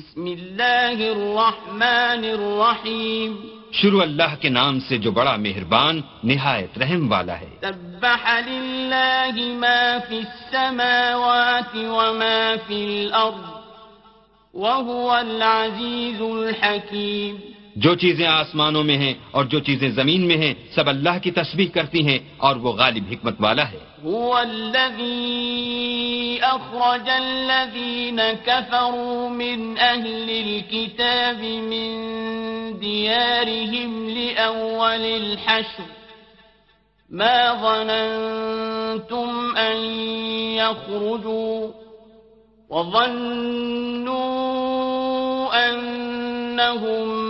بسم اللہ الرحمن الرحیم. شروع اللہ کے نام سے جو بڑا مہربان نہایت رحم والا ہے۔ سبح للہ ما فی السماوات وما فی الارض وهو العزیز الحکیم. جو چیزیں آسمانوں میں ہیں اور جو چیزیں زمین میں ہیں، سب اللہ کی تسبیح کرتی ہیں اور وہ غالب حکمت والا ہے۔ هو الذي أخرج الذين كفروا من أهل الكتاب من ديارهم لأول الحشر ما ظننتم أن يخرجوا وظنوا أنهم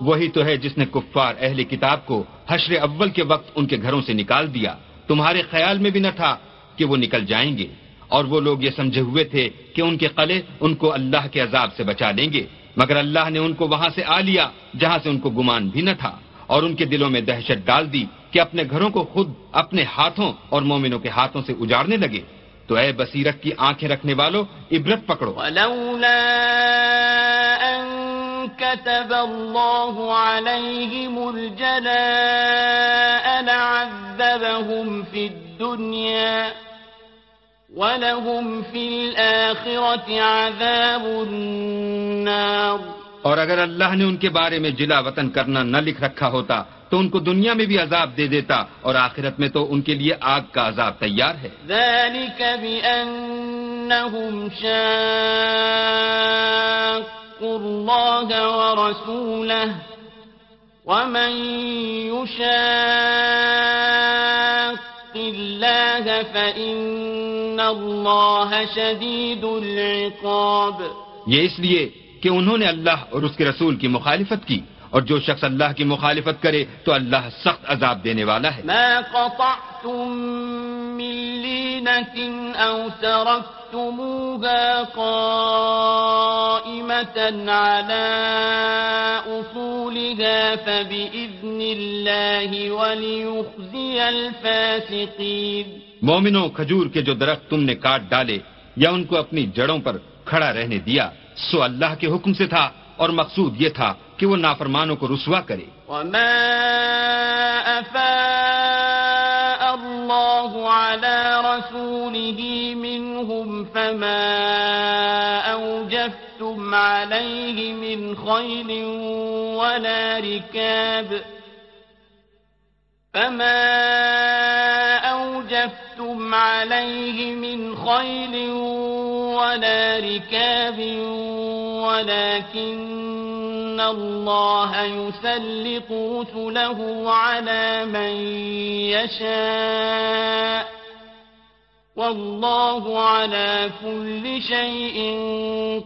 وہی تو ہے جس نے کفار اہل کتاب کو حشر اول کے وقت ان کے گھروں سے نکال دیا۔ تمہارے خیال میں بھی نہ تھا کہ وہ نکل جائیں گے۔ اور وہ لوگ یہ سمجھے ہوئے تھے کہ ان کے قلعے ان کو اللہ کے عذاب سے بچا لیں گے۔ مگر اللہ نے ان کو وہاں سے آ لیا جہاں سے ان کو گمان بھی نہ تھا۔ اور ان کے دلوں میں دہشت ڈال دی کہ اپنے گھروں کو خود اپنے ہاتھوں اور مومنوں کے ہاتھوں سے اجاڑنے لگے۔ تو اے بصیرت کی آنکھیں رکھنے والوں عبرت پکڑو۔ كتب الله عليهم الجلاء لعذبهم في الدنيا ولهم في الآخرة عذاب النار اور اگر اللہ نے ان کے بارے میں جلا وطن کرنا نہ لکھ رکھا ہوتا تو ان کو دنیا میں بھی عذاب دے دیتا اور آخرت میں تو ان کے لیے آگ کا عذاب تیار ہے۔ ذلك بأنهم شاق اتقوا الله ورسوله ومن يشاق الله فإن الله شديد العقاب یہ اس لیے کہ انہوں نے اللہ اور اس کے رسول کی مخالفت کی اور جو شخص اللہ کی مخالفت کرے تو اللہ سخت عذاب دینے والا ہے۔ ما قطعتم من لینة او تركتموها قائمة على اصولها فبإذن الله وليخزي الفاسقين مومنوں کھجور کے جو درخت تم نے کاٹ ڈالے یا ان کو اپنی جڑوں پر کھڑا رہنے دیا سو اللہ کے حکم سے تھا اور مقصود یہ تھا کہ وہ نافرمانوں کو رسوا کرے۔ وما على رسوله منهم فما أوجفتم عليه من خيل ولا ركاب فما أوجفتم عليه من خيل ولا ركاب ولكن الله يسلط رسله على من يشاء والله على كل شيء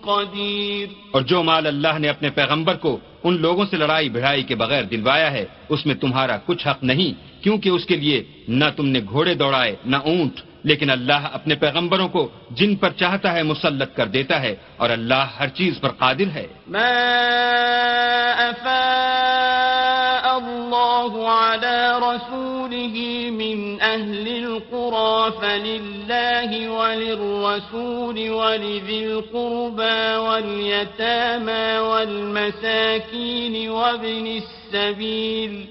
قدير اور جو مال اللہ نے اپنے پیغمبر کو ان لوگوں سے لڑائی بھڑائی کے بغیر دلوایا ہے اس میں تمہارا کچھ حق نہیں کیونکہ اس کے لیے نہ تم نے گھوڑے دوڑائے نہ اونٹ لیکن اللہ اپنے پیغمبروں کو جن پر چاہتا ہے مسلط کر دیتا ہے اور اللہ ہر چیز پر قادر ہے۔ ما افاء الله على رسوله من القرى فلله وللرسول ولذي القربى واليتامى والمساكين وابن السبيل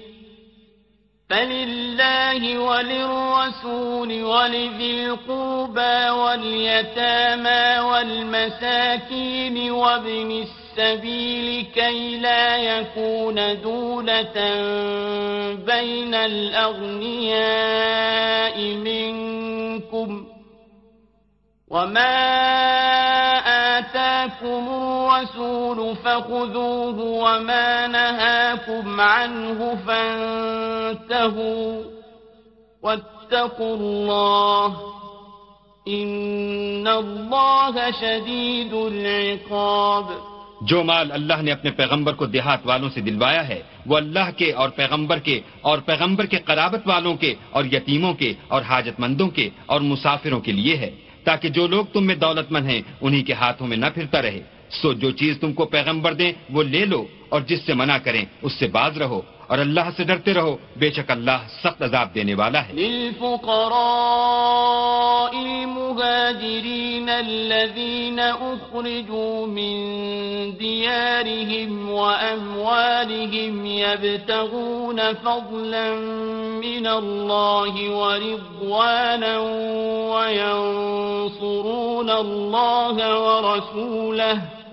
فلله وللرسول ولذي القربى واليتامى والمساكين وابن السبيل كي لا يكون دولة بين الأغنياء منكم وما آتاكم الرسول فخذوه وما نهاكم عنه فانتهوا واتقوا الله إن الله شديد العقاب جو مال اللہ نے اپنے پیغمبر کو دیہات والوں سے دلوایا ہے، وہ اللہ کے اور پیغمبر کے اور پیغمبر کے قرابت والوں کے اور یتیموں کے اور حاجت مندوں کے اور مسافروں کے لیے ہے۔ تاکہ جو لوگ تم میں دولت مند ہیں، انہی کے ہاتھوں میں نہ پھرتا رہے۔ سو جو چیز تم کو پیغمبر دیں، وہ لے لو اور جس سے منع کریں، اس سے باز رہو۔ اور اللہ سے ڈرتے رہو بے شک اللہ سخت عذاب دینے والا ہے للفقراء المهاجرين الذين أخرجوا من ديارهم وأموالهم يبتغون فضلا من الله ورضوانا وينصرون الله ورسوله.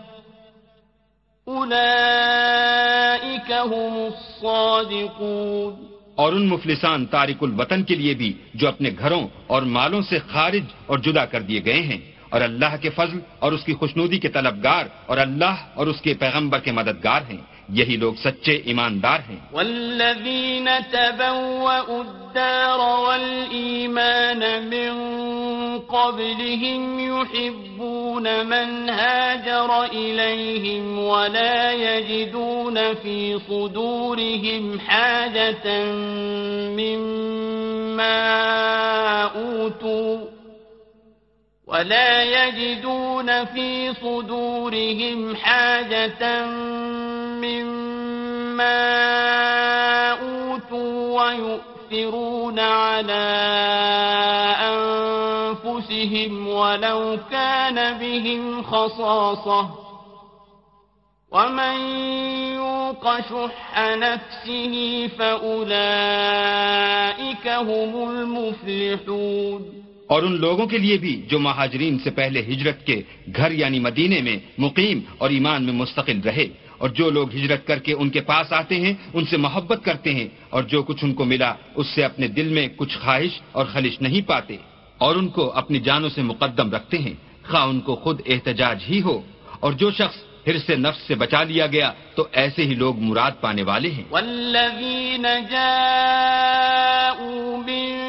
هم الصادقون۔ اور ان مفلسان تارک الوطن کے لیے بھی جو اپنے گھروں اور مالوں سے خارج اور جدا کر دیے گئے ہیں۔ اور اللہ کے فضل اور اس کی خوشنودی کے طلبگار اور اللہ اور اس کے پیغمبر کے مددگار ہیں۔ یہی لوگ سچے ایماندار ہیں والذین تبوأوا الدار والإيمان من قبلهم يحبون من هاجر إليهم ولا يجدون في صدورهم حاجة مما أوتوا ولا يجدون في صدورهم حاجة أوتوا ويؤثرون على أنفسهم ولو كان بهم خصاصة. ومن يوق شح نفسه فأولئك هم المفلحون. اور ان لوگوں کے لیے بھی جو مہاجرین سے پہلے ہجرت کے گھر یعنی مدینے میں مقیم اور ایمان میں مستقل رہے اور جو لوگ ہجرت کر کے ان کے پاس آتے ہیں، ان سے محبت کرتے ہیں، اور جو کچھ ان کو ملا، اس سے اپنے دل میں کچھ خواہش اور خلش نہیں پاتے۔ اور ان کو اپنی جانوں سے مقدم رکھتے ہیں۔ خواہ ان کو خود احتجاج ہی ہو۔ اور جو شخص پھر سے نفس سے بچا لیا گیا، تو ایسے ہی لوگ مراد پانے والے ہیں۔ والذین جاءوا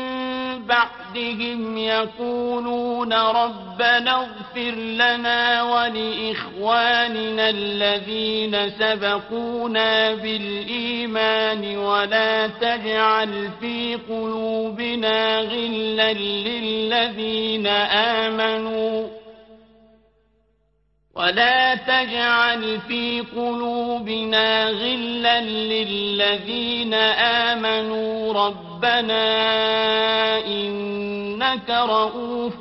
بعدهم يقولون ربنا اغفر لنا ولإخواننا الذين سبقونا بالإيمان ولا تجعل في قلوبنا غلا للذين آمنوا ولا تجعل في قلوبنا غلا للذين آمنوا ربنا إنك رؤوف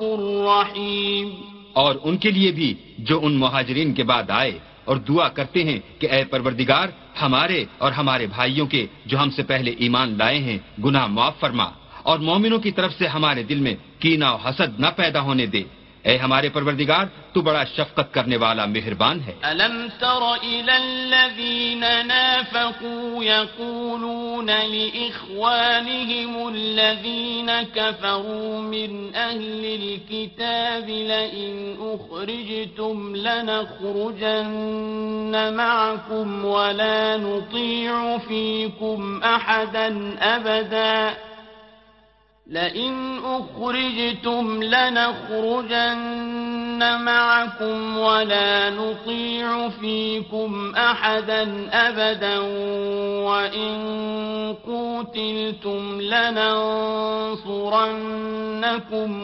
رحيم اور ان کے لیے بھی جو ان مہاجرین کے بعد آئے اور دعا کرتے ہیں کہ اے پروردگار، ہمارے اور ہمارے بھائیوں کے جو ہم سے پہلے ایمان لائے ہیں، گناہ معاف فرما اور مومنوں کی طرف سے ہمارے دل میں کینہ و حسد نہ پیدا ہونے دے۔ اے ہمارے پروردگار تو بڑا شفقت کرنے والا مہربان ہے۔ ألم تر إلى الذين نافقوا يقولون لإخوانهم الذين كفروا من أهل الكتاب لئن أخرجتم لنخرجن معكم ولا نطيع فيكم أحدا أبداً. لئن أخرجتم لنخرجن معكم ولا نطيع فيكم أحدا أبدا وإن قوتلتم لننصرنكم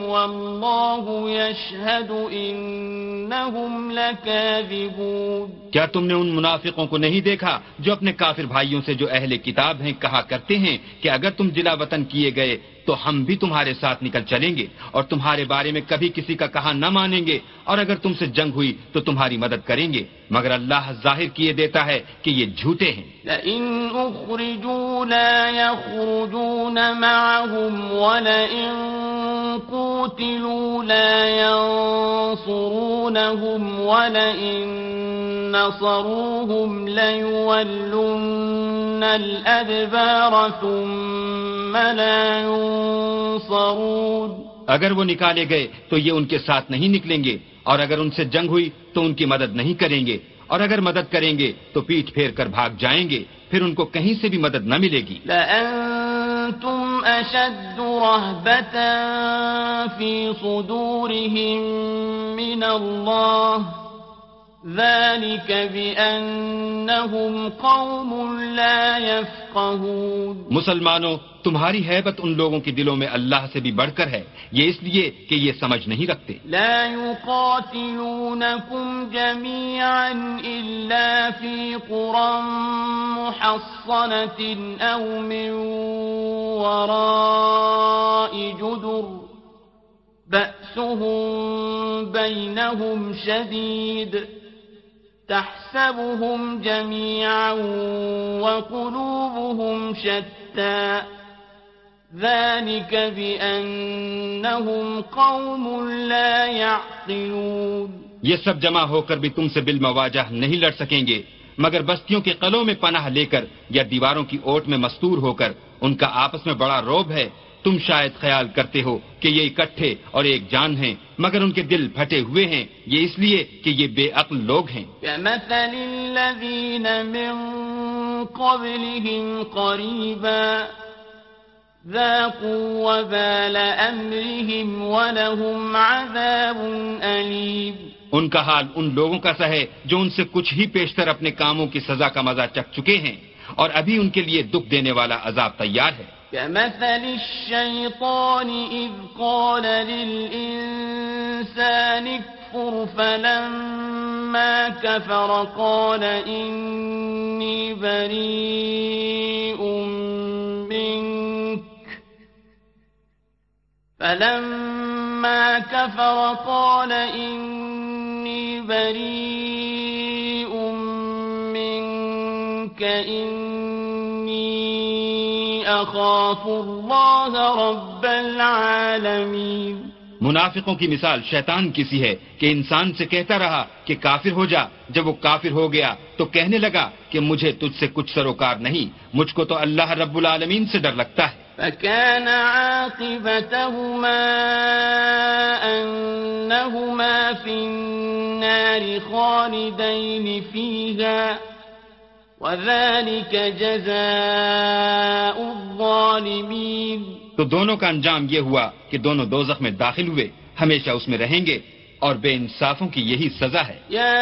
والله يشهد إنهم لكاذبون کیا تم نے ان منافقوں کو نہیں دیکھا جو اپنے کافر بھائیوں سے جو اہل کتاب ہیں کہا کرتے ہیں کہ اگر تم جلا وطن کیے گئے تو ہم بھی تمہارے ساتھ نکل چلیں گے اور تمہارے بارے میں کبھی کسی کا کہا نہ مانیں گے اور اگر تم سے جنگ ہوئی تو تمہاری مدد کریں گے مگر اللہ ظاہر کیے دیتا ہے کہ یہ جھوٹے ہیں۔ لئن أخرجوا لا يخرجون معهم ولئن قوتلوا لا ينصرونهم ولئن نصروهم ليولن الأدبار ثم لا ينصرون اگر وہ نکالے گئے تو یہ ان کے ساتھ نہیں نکلیں گے اور اگر ان سے جنگ ہوئی تو ان کی مدد نہیں کریں گے اور اگر مدد کریں گے تو پیٹ پھیر کر بھاگ جائیں گے پھر ان کو کہیں سے بھی مدد نہ ملے گی۔ لأنتم أشد رهبة في صدورهم من الله ذلك بأنهم قوم لا يفقهون مسلمانوں تمہاری حیبت ان لوگوں کے دلوں میں اللہ سے بھی بڑھ کر ہے یہ اس لیے کہ یہ سمجھ نہیں رکھتے۔ لا يقاتلونكم جميعا إلا في قرى محصنة أو من وراء جدر بأسهم بينهم شديد۔ تحسبهم جميعا وقلوبهم شتى. ذلك بأنهم قوم لا يعقلون. یہ سب جمع ہو کر بھی تم سے بالمواجہ نہیں لڑ سکیں گے، مگر بستیوں کے قلوں میں پناہ لے کر یا دیواروں کی اوٹ میں مستور ہو کر، ان کا آپس میں بڑا روب ہے۔ تم شاید خیال کرتے ہو کہ یہ اکٹھے اور ایک جان ہیں مگر ان کے دل پھٹے ہوئے ہیں۔ یہ اس لیے کہ یہ بے عقل لوگ ہیں۔ من قبلهم ذاقوا وبال أمرهم ولهم عذاب أليم۔ ان کا حال ان لوگوں کا سا ہے جو ان سے کچھ ہی پیشتر اپنے کاموں کی سزا کا مزہ چکھ چکے ہیں اور ابھی ان کے لیے دکھ دینے والا عذاب تیار ہے۔ كمثل الشيطان إذ قال للإنسان اكفر فلما كفر قال إني بريء منك. فلما كفر قال إني بريء منك. إني أخاف الله رب العالمين. منافقوں کی مثال شیطان کی سی ہے کہ انسان سے کہتا رہا کہ کافر ہو جا جب وہ کافر ہو گیا تو کہنے لگا کہ مجھے تجھ سے کچھ سروکار نہیں مجھ کو تو اللہ رب العالمین سے ڈر لگتا ہے۔ فكان عاقبتهما أنهما في النار خالدين فيها۔ وذلك جزاء الظالمين. تو دونوں کا انجام یہ ہوا کہ دونوں دوزخ میں داخل ہوئے ہمیشہ اس میں رہیں گے اور بے انصافوں کی یہی سزا ہے۔ يا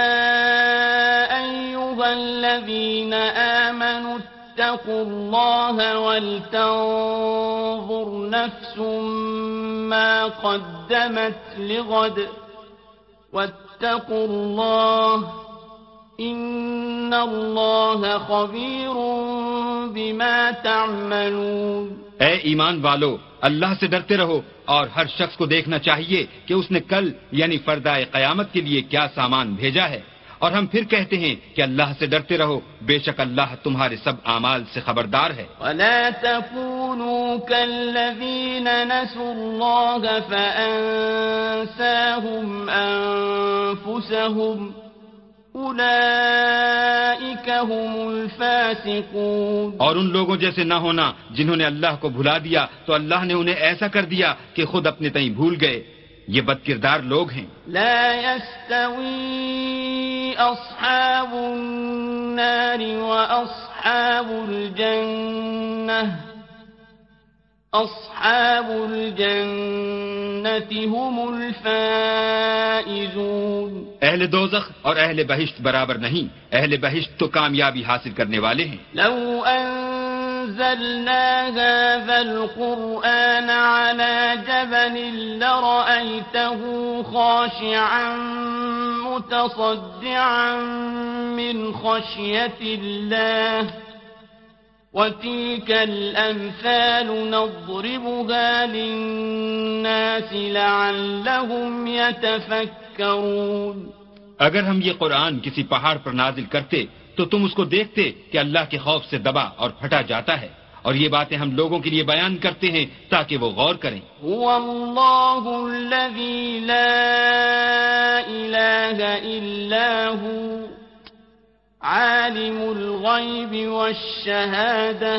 أيها الذين آمنوا اتقوا الله ولتنظر نفس ما قدمت لغد واتقوا الله إن الله خبير بما تعملون اے ایمان والو اللہ سے ڈرتے رہو اور ہر شخص کو دیکھنا چاہیے کہ اس نے کل یعنی فردائے قیامت کے لیے کیا سامان بھیجا ہے۔ اور ہم پھر کہتے ہیں کہ اللہ سے ڈرتے رہو بے شک اللہ تمہارے سب اعمال سے خبردار ہے۔ ولا تكونوا كالذين نسوا الله فأنساهم أنفسهم هم الفاسقون اور ان لوگوں جیسے نہ ہونا جنہوں نے اللہ کو بھلا دیا تو اللہ نے انہیں ایسا کر دیا کہ خود اپنے تئیں بھول گئے۔ یہ بد کردار لوگ ہیں۔ لا يستوي أصحاب النار وأصحاب الجنة أصحاب الجنة هم الفائزون. اہل دوزخ اور اہل بہشت برابر نہیں. اہل بہشت تو کامیابی حاصل کرنے والے ہیں. لو أنزلنا هذا القرآن على جبل لرأيته خاشعا متصدعا من خشية الله. وتلك الأمثال نضربها للناس لعلهم يتفكرون اگر ہم یہ قرآن کسی پہاڑ پر نازل کرتے تو تم اس کو دیکھتے کہ اللہ کے خوف سے دبا اور پھٹا جاتا ہے۔ اور یہ باتیں ہم لوگوں کے لیے بیان کرتے ہیں تاکہ وہ غور کریں۔ هو الله الذي لا إله إلا هو عالم الغيب والشهادة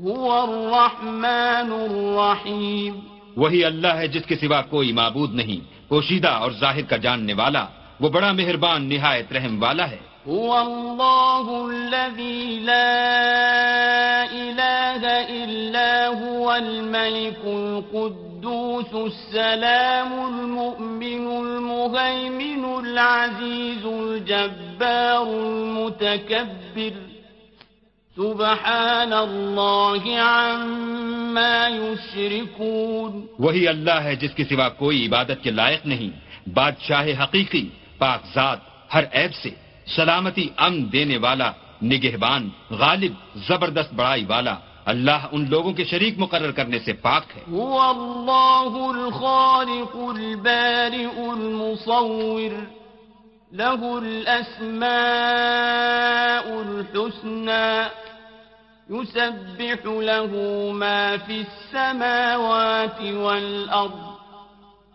هو الرحمن الرحيم. وہی اللہ ہے جس کے سوا کوئی معبود نہیں پوشیدہ اور ظاہر کا جاننے والا وہ بڑا مہربان نہایت رحم والا ہے۔ هو الله الذي لا إله إلا هو الملك القدوس السلام المؤمن المهيمن العزيز الجبار المتكبر سبحان الله عما يشركون وہی اللہ ہے جس کے سوا کوئی عبادت کے لائق نہیں۔ بادشاہ حقیقی، پاک ذات، ہر عیب سے سلامتی امن دینے والا، نگہبان، غالب، زبردست بڑائی والا۔ اللہ ان لوگوں کے شریک مقرر کرنے سے پاک ہے۔ هو الله الخالق البارئ المصور له الأسماء الحسنى يسبح له ما في السماوات والأرض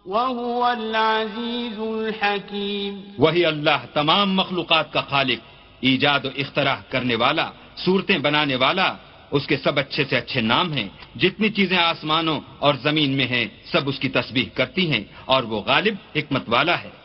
وهو العزيز الحكيم۔ وہی اللہ تمام مخلوقات کا خالق ایجاد و اختراع کرنے والا صورتیں بنانے والا اس کے سب اچھے سے اچھے نام ہیں، جتنی چیزیں آسمانوں اور زمین میں ہیں، سب اس کی تسبیح کرتی ہیں اور وہ غالب حکمت والا ہے۔